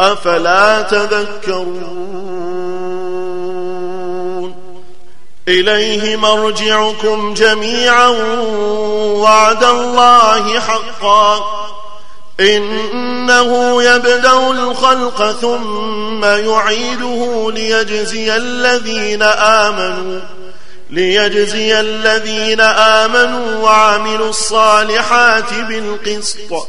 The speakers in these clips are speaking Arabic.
أفلا تذكرون؟ إليه مرجعكم جميعا وعد الله حقا. إنه يبدأ الخلق ثم يعيده ليجزي الذين آمنوا ليجزي الذين آمنوا وعملوا الصالحات بالقسط.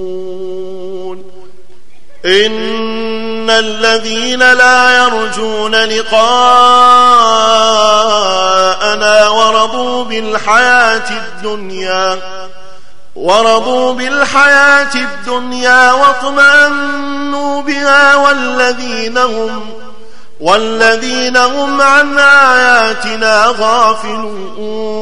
إن الذين لا يرجون لقاءنا ورضوا بالحياة الدنيا ورضوا بالحياة الدنيا واطمأنوا بها والذين هم والذين هم عن آياتنا غافلون.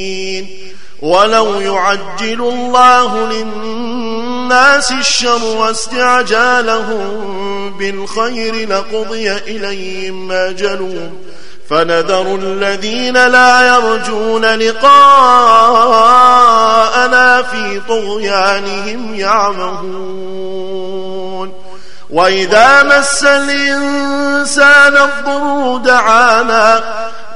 ولو يعجل الله للناس الشر واستعجالهم بالخير لقضي إليهم أجلهم فنذر الذين لا يرجون لقاءنا في طغيانهم يعمهون. وإذا مس الإنسان الضر دعانا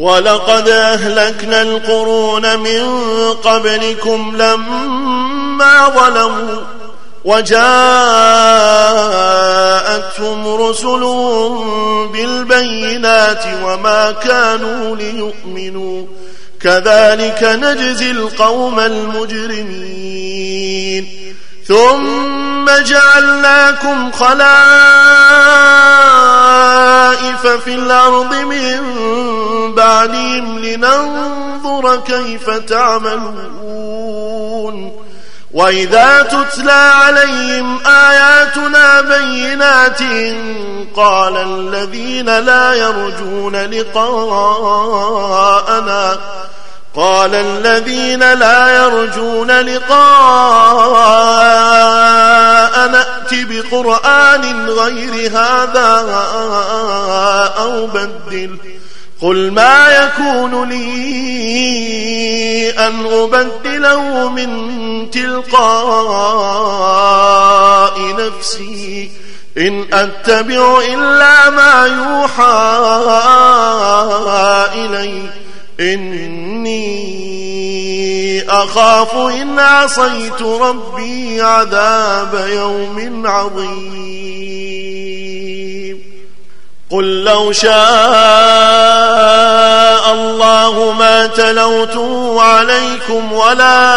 ولقد أهلكنا القرون من قبلكم لما ظلموا وجاءتهم رسل بالبينات وما كانوا ليؤمنوا. كذلك نجزي القوم المجرمين. ثم جعلناكم خلائف في الأرض من بعدهم لننظر كيف تعملون. وإذا تتلى عليهم آياتنا بينات قال الذين لا يرجون لقاءنا قال الذين لا يرجون لقاء نأت بقرآن غير هذا أو بدل قل ما يكون لي أن أبدله من تلقاء نفسي إن أتبع إلا ما يوحى إلي إني أخاف إن عصيت ربي عذاب يوم عظيم. قل لو شاء الله ما تلوته عليكم ولا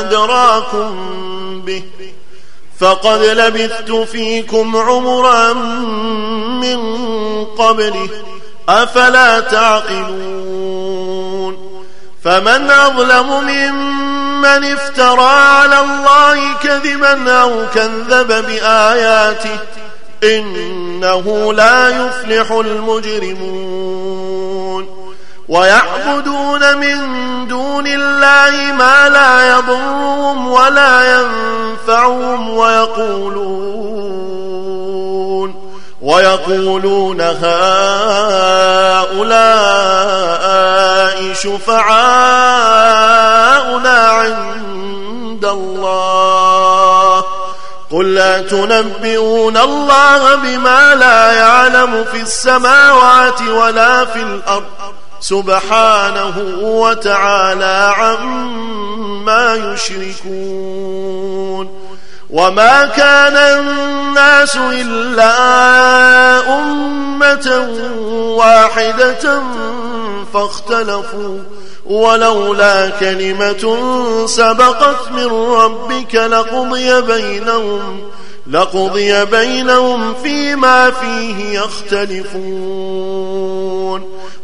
أدراكم به فقد لبثت فيكم عمرا من قبله. أفلا تعقلون فمن أظلم ممن افترى على الله كذبا أو كذب بآياته إنه لا يفلح المجرمون ويعبدون من دون الله ما لا يضرهم ولا ينفعهم ويقولون ويقولون هؤلاء شفعاؤنا عند الله. قل لا تنبئون الله بما لا يعلم في السماوات ولا في الأرض. سبحانه وتعالى عما يشركون. وما كان الناس إلا أمة واحدة فاختلفوا ولولا كلمة سبقت من ربك لقضي بينهم لقضي بينهم فيما فيه يختلفون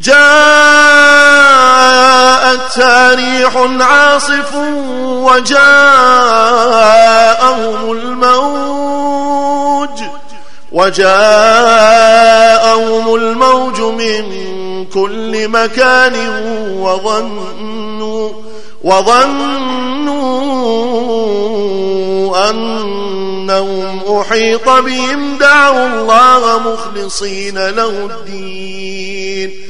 جاءت ريح عاصف وجاءهم الموج وجاءهم الموج من كل مكان وظنوا وظنوا أنهم أحيط بهم دعوا الله مخلصين له الدين.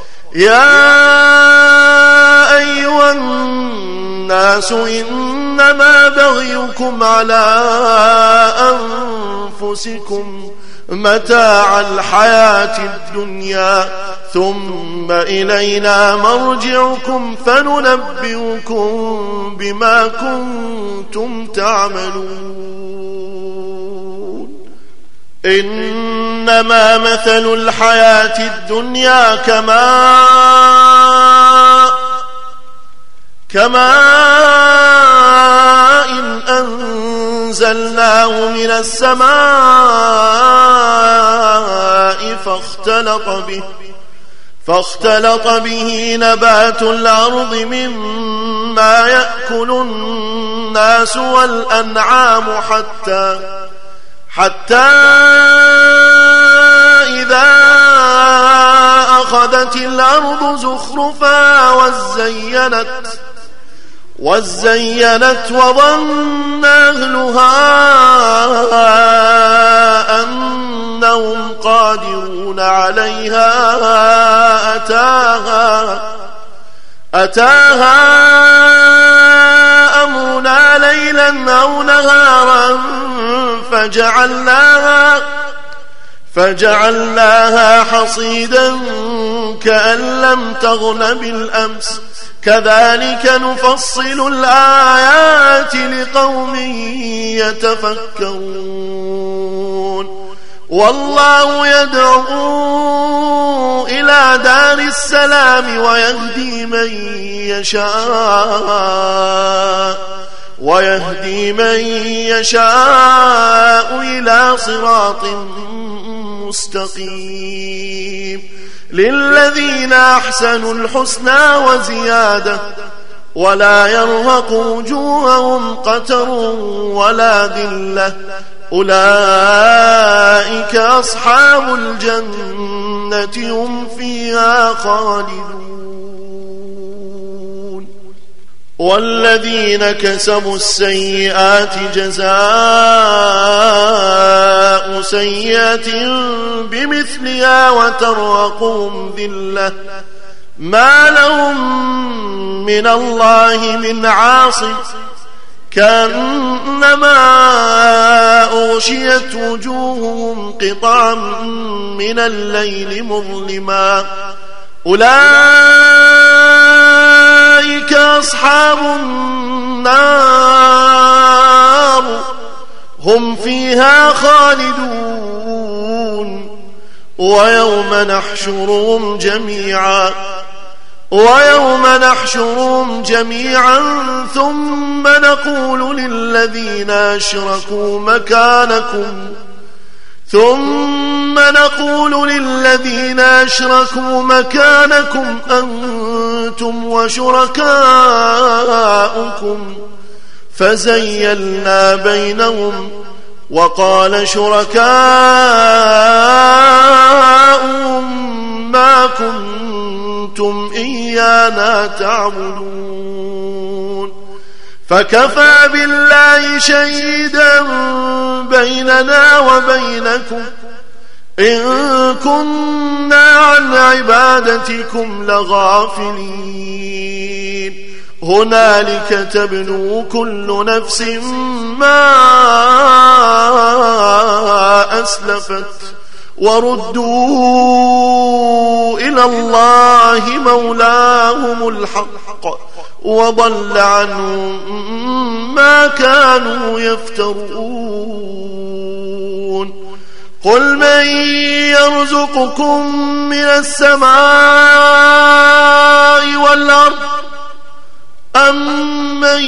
يا أيها الناس إنما بغيكم على أنفسكم متاع الحياة الدنيا ثم إلينا مرجعكم فننبئكم بما كنتم تعملون. إنما مثل الحياة الدنيا كما كما إن أنزلناه من السماء فاختلط به فاختلط به نبات الأرض مما يأكل الناس والأنعام حتى حتى إذا أخذت الأرض زخرفا وزينت وزينت وظن أهلها أنهم قادرون عليها أتاها أتاها أمرنا ليلا أو نهارا فجعلناها فجعلناها حصيدا كأن لم تغن بالأمس. كذلك نفصل الآيات لقوم يتفكرون. والله يدعو إلى دار السلام ويهدي من يشاء. ويهدي من يشاء إلى صراط مستقيم للذين أحسنوا الحسنى وزيادة ولا يرهق وجوههم قتر ولا ذلة أولئك أصحاب الجنة هم فيها خالدون والذين كسبوا السيئات جزاء سيئة بمثلها وترقهم ذلة. ما لهم من الله من عاصم. كأنما أغشيت وجوههم قطعا من الليل مظلما. أولئك أصحاب النار هم فيها خالدون ويوم نحشرهم جميعا ويوم نحشرهم جميعا ثم نقول للذين أشركوا مكانكم ثم نقول للذين أشركوا مكانكم أنتم وشركاؤكم فزيلنا بينهم وقال شركاؤهم ما كنتم إيانا تعبدون فكفى بالله شهيدا بيننا وبينكم إن كنا عن عبادتكم لغافلين. هنالك تبلو كل نفس ما أسلفت وردوا إلى الله مولاهم الحق وضل عنهم ما كانوا يفترون. قل من يرزقكم من السماء والأرض أم من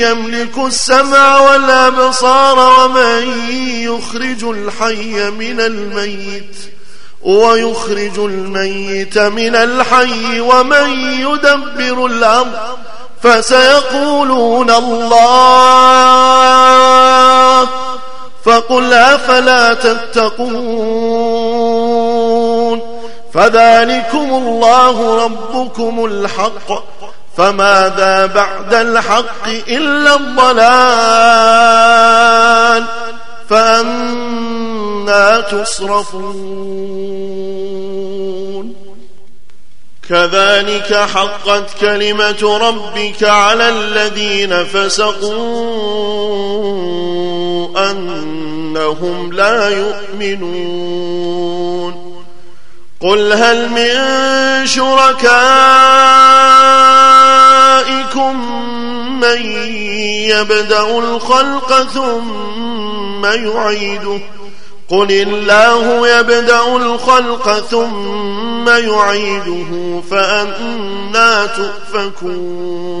يملك السمع والأبصار ومن يخرج الحي من الميت ويخرج الميت من الحي ومن يدبر الأمر فسيقولون الله فقل أفلا تتقون فذلكم الله ربكم الحق فماذا بعد الحق إلا الضلال فأنا تصرفون كذلك حقت كلمة ربك على الذين فسقوا أنهم لا يؤمنون قل هل من شركائكم من يبدأ الخلق ثم يعيده قل الله يبدأ الخلق ثم يعيده فأنا تؤفكون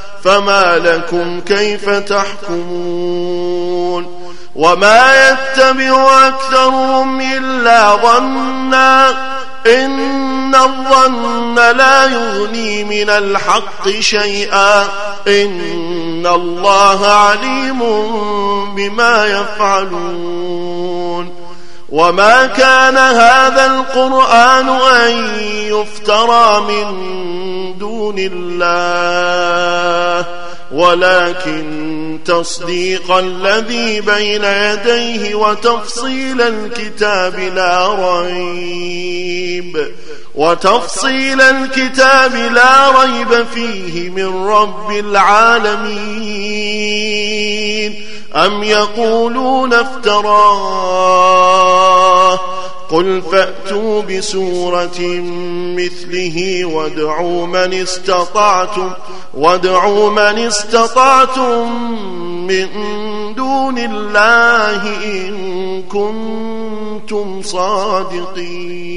فما لكم كيف تحكمون وما يتبع أكثرهم إلا ظنا إن الظن لا يغني من الحق شيئا إن الله عليم بما يفعلون وما كان هذا القرآن أن يفترى من دون الله ولكن تصديق الذي بين يديه وتفصيل الكتاب لا ريب وتفصيل الكتاب لا ريب فيه من رب العالمين أم يقولون افتراه؟ قل فأتوا بسورة مثله وادعوا من استطعتم وادعوا من استطعتم من دون الله إن كنتم صادقين.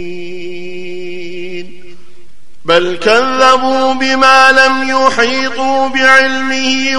بل كذبوا بما لم يحيطوا بعلمه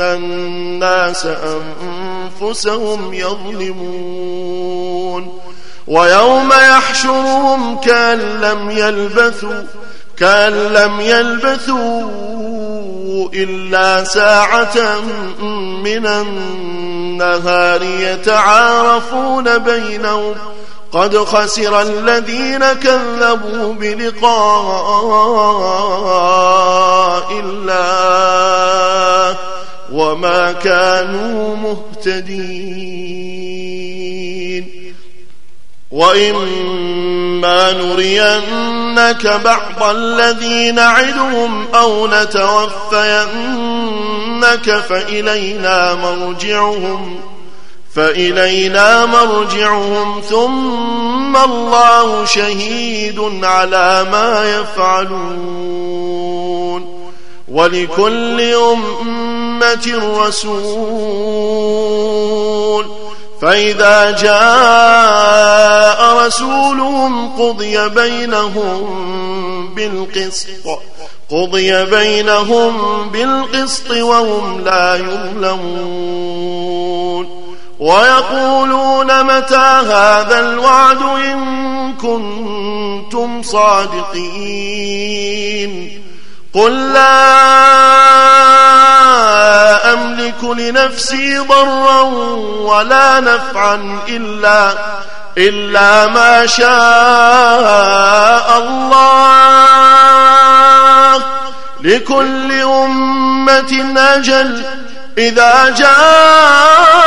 الناس أنفسهم يظلمون ويوم يحشرهم كأن لم يلبثوا كأن لم يلبثوا إلا ساعة من النهار يتعارفون بينهم قد خسر الذين كذبوا بلقاء الله وما كانوا مهتدين. وإما نرينك بعض الذي نعدهم أو نتوفينك فإلينا مرجعهم فإلينا مرجعهم ثم الله شهيد على ما يفعلون. ولكل أمة رسول فإذا جاء رسولهم قضي بينهم بالقسط قضي بينهم بالقسط وهم لا يظلمون ويقولون متى هذا الوعد إن كنتم صادقين قل لا أملك لنفسي ضرا ولا نفعا إلا إلا ما شاء الله. لكل أمة أجل إذا جاء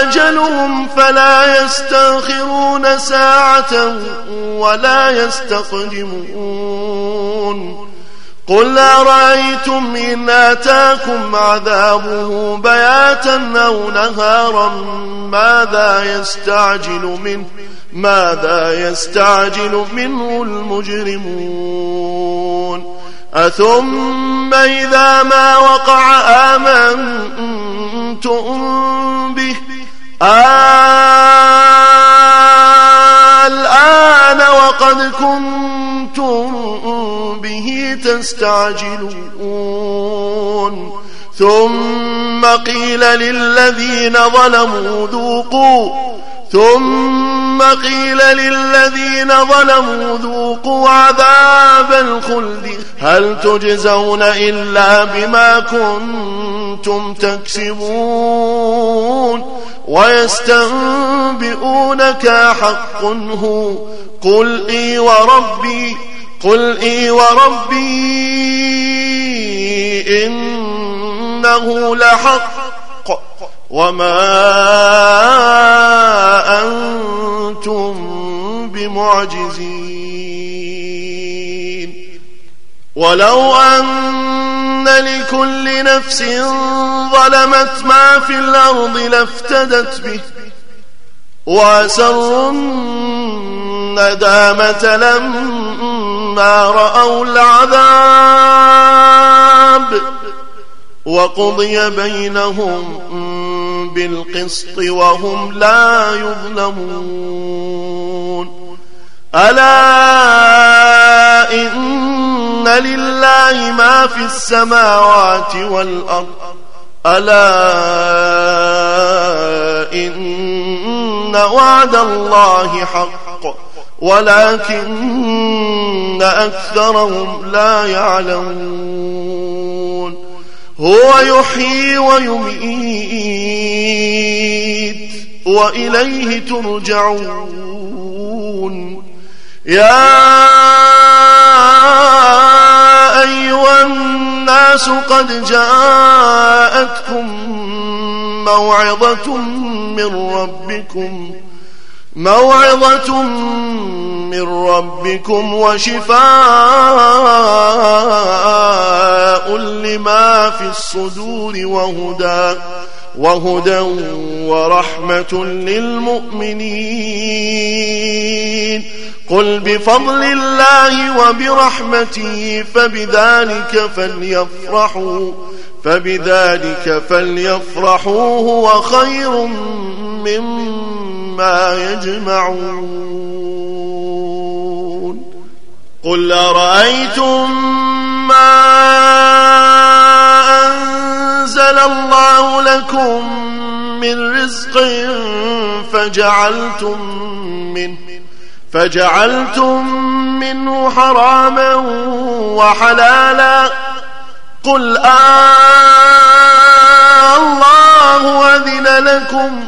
أجلهم فلا يستأخرون ساعة ولا يستقدمون. قل أرأيتم إن آتاكم عذابه بياتا أو نهارا ماذا يستعجل منه ماذا يستعجل منه المجرمون؟ أثم إذا ما وقع آمنتم به الآن وقد كنتم به تستعجلون. ثم قيل للذين ظلموا ذوقوا ثم قيل للذين ظلموا ذوقوا عذاب الخلد. هل تجزون إلا بما كنتم تكسبون؟ ويستنبئونك حق هو. قل إي وربي قل إي وربي إنه لحق. وما أنتم بمعجزين. ولو أن لكل نفس ظلمت ما في الأرض لافتدت به وأسروا الندامة لما رأوا العذاب وقضي بينهم بالقسط وهم لا يظلمون. ألا إن لله ما في السماوات والأرض. ألا إن وعد الله حق. ولكن أكثرهم لا يعلمون. هو يحيي ويميت وإليه ترجعون. يا أيها الناس قد جاءتكم موعظة من ربكم موعظة من ربكم وشفاء لما في الصدور وهدى وهدى ورحمة للمؤمنين. قل بفضل الله وبرحمته فبذلك فليفرحوا فبذلك فليفرحوا هو خير مما يجمعون. قل أرأيتم ما أنزل الله لكم من رزق فجعلتم منه فجعلتم منه حراما وحلالا قل آه الله أذن لكم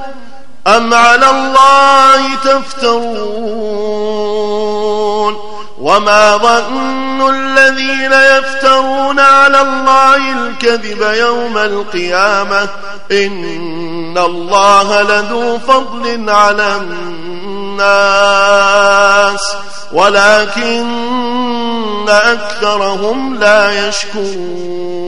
أم على الله تفترون وما ظن الذين يفترون على الله الكذب يوم القيامة إن الله لذو فضل على الناس ولكن أكثرهم لا يشكرون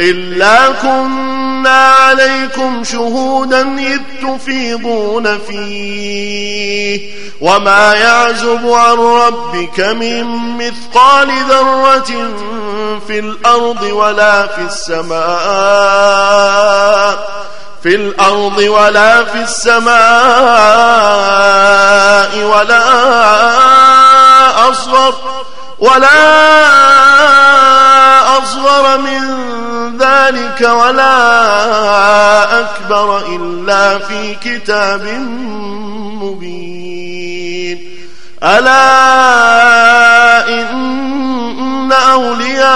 إلا كنا عليكم شهودا إذ تفيضون فيه وما يعزب عن ربك من مثقال ذرة في الأرض ولا في السماء في الأرض ولا في السماء ولا أصغر ولا أصغر من ذلك ولا أكبر إلا في كتاب مبين. ألا إن أولياء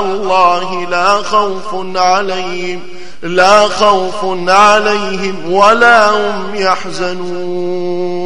الله لا خوف عليهم لا خوف عليهم ولا هم يحزنون.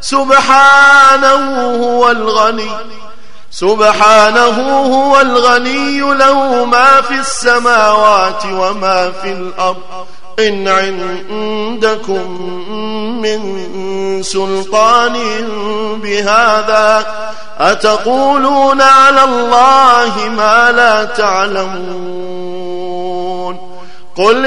سبحانه هو الغني. سبحانه هو الغني له ما في السماوات وما في الأرض. إن عندكم من سلطان بهذا أتقولون على الله ما لا تعلمون. قل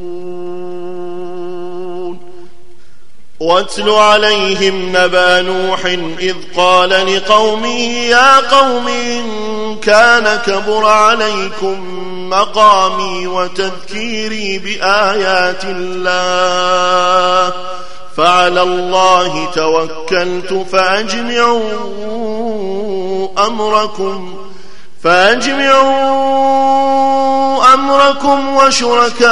واتل عليهم نبأ نوح إذ قال لقومه يا قوم إن كان كبر عليكم مقامي وتذكيري بآيات الله فعلى الله توكلت فأجمعوا أمركم فأجمعوا أمركم وشركاءكم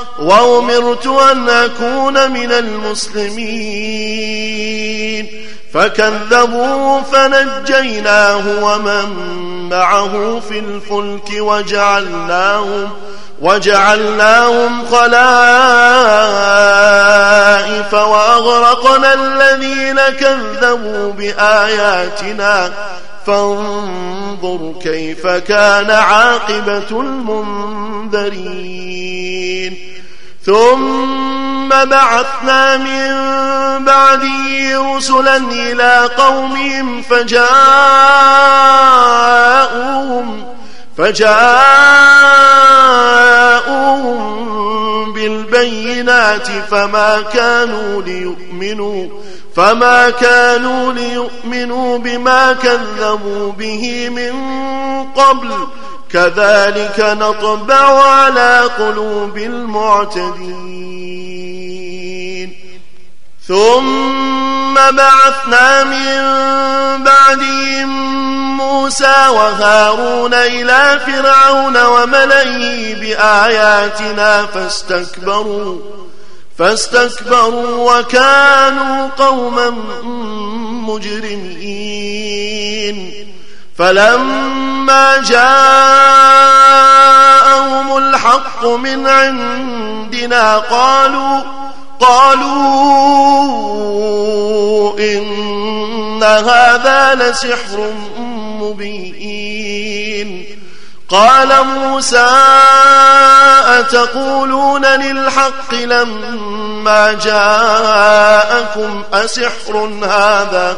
وأمرت أن أكون من المسلمين. فكذبوا فنجيناه ومن معه في الفلك وجعلناهم وجعلناهم خلائف وأغرقنا الذين كذبوا بآياتنا. فانظر كيف كان عاقبة المنذرين. ثم بعثنا من بعده رسلا إلى قومهم فجاءوهم فجاءوهم بالبينات فما كانوا ليؤمنوا فما كانوا ليؤمنوا بما كذبوا به من قبل كذلك نطبع على قلوب المعتدين. ثم بعثنا من بعدهم موسى وهارون إلى فرعون وملئه بآياتنا فاستكبروا فاستكبروا وكانوا قوما مجرمين. فلما جاءهم الحق من عندنا قالوا قالوا إن هذا لسحر مبين. قال موسى أتقولون للحق لما جاءكم أسحر هذا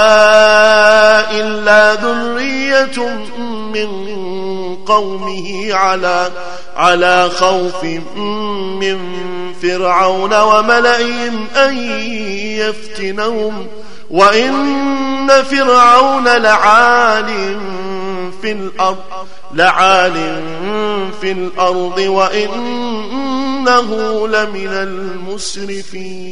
من قومه على على خوف من فرعون وملئهم أن يفتنهم. وإن فرعون لعال في الأرض لعال في الأرض وإنه لمن المسرفين.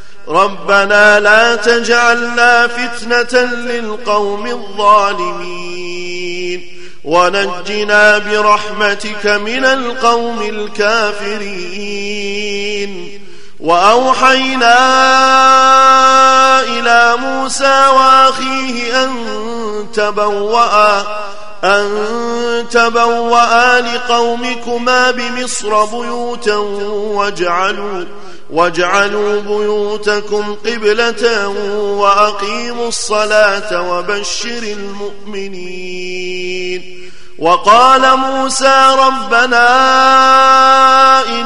ربنا لا تجعلنا فتنة للقوم الظالمين. ونجنا برحمتك من القوم الكافرين. وأوحينا إلى موسى وأخيه أن تبوأ أن تبوأ لقومكما بمصر بيوتا واجعلوا واجعلوا بيوتكم قبلة وأقيموا الصلاة وبشر المؤمنين. وقال موسى ربنا إن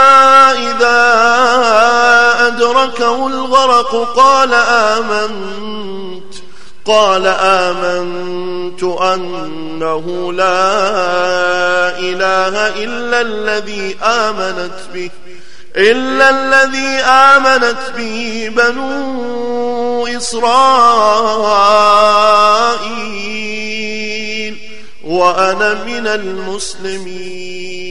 إذا أدركه الغرق قال آمنت. قال آمنت أنه لا إله إلا الذي آمنت به إلا الذي آمنت به بنو إسرائيل وأنا من المسلمين.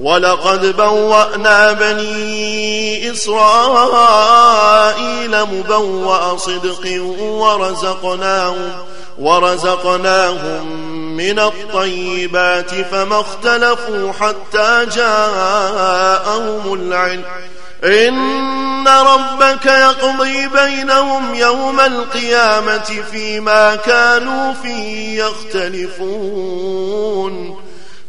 ولقد بوأنا بني إسرائيل مبوأ صدق ورزقناهم ورزقناهم من الطيبات فما اختلفوا حتى جاءهم العلم. إن ربك يقضي بينهم يوم القيامة فيما كانوا فيه يختلفون.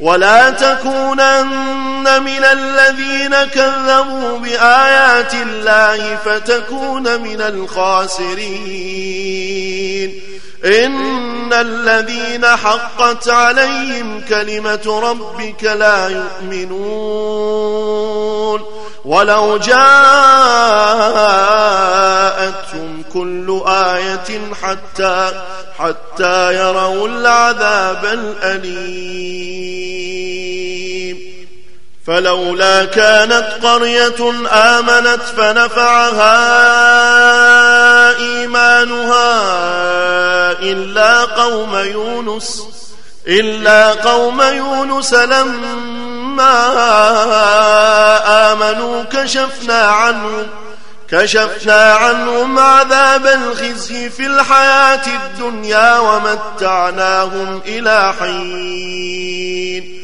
ولا تكونن من الذين كذبوا بآيات الله فتكون من الخاسرين. إن الذين حقت عليهم كلمة ربك لا يؤمنون. ولو جاءتهم كل آية حتى حتى يروا العذاب الأليم. فلولا كانت قرية آمنت فنفعها إيمانها إلا قوم يونس إلا قوم يونس لما آمنوا كشفنا عنهم كشفنا عنهم عذاب الخزي في الحياة الدنيا ومتعناهم إلى حين.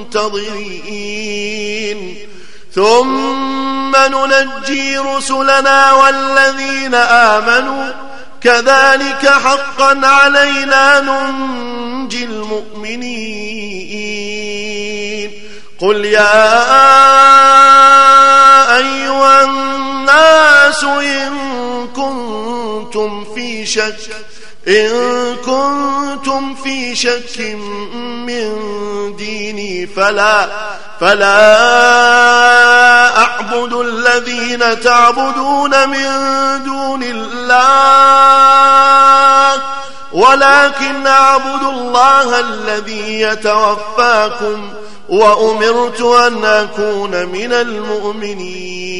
المنتظرين ثم ننجي رسلنا والذين آمنوا. كذلك حقا علينا ننجي المؤمنين. قل يا أيها الناس إن كنتم في شك إن كنتم في شك من ديني فلا فلا أعبد الذين تعبدون من دون الله ولكن أعبد الله الذي يتوفاكم وأمرت أن أكون من المؤمنين.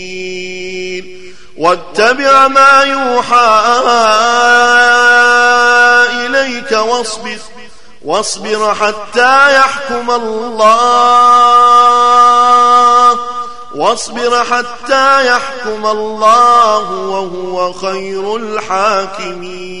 واتبع ما يوحى إليك واصبر واصبر حتى يحكم الله واصبر حتى يحكم الله وهو خير الحاكمين.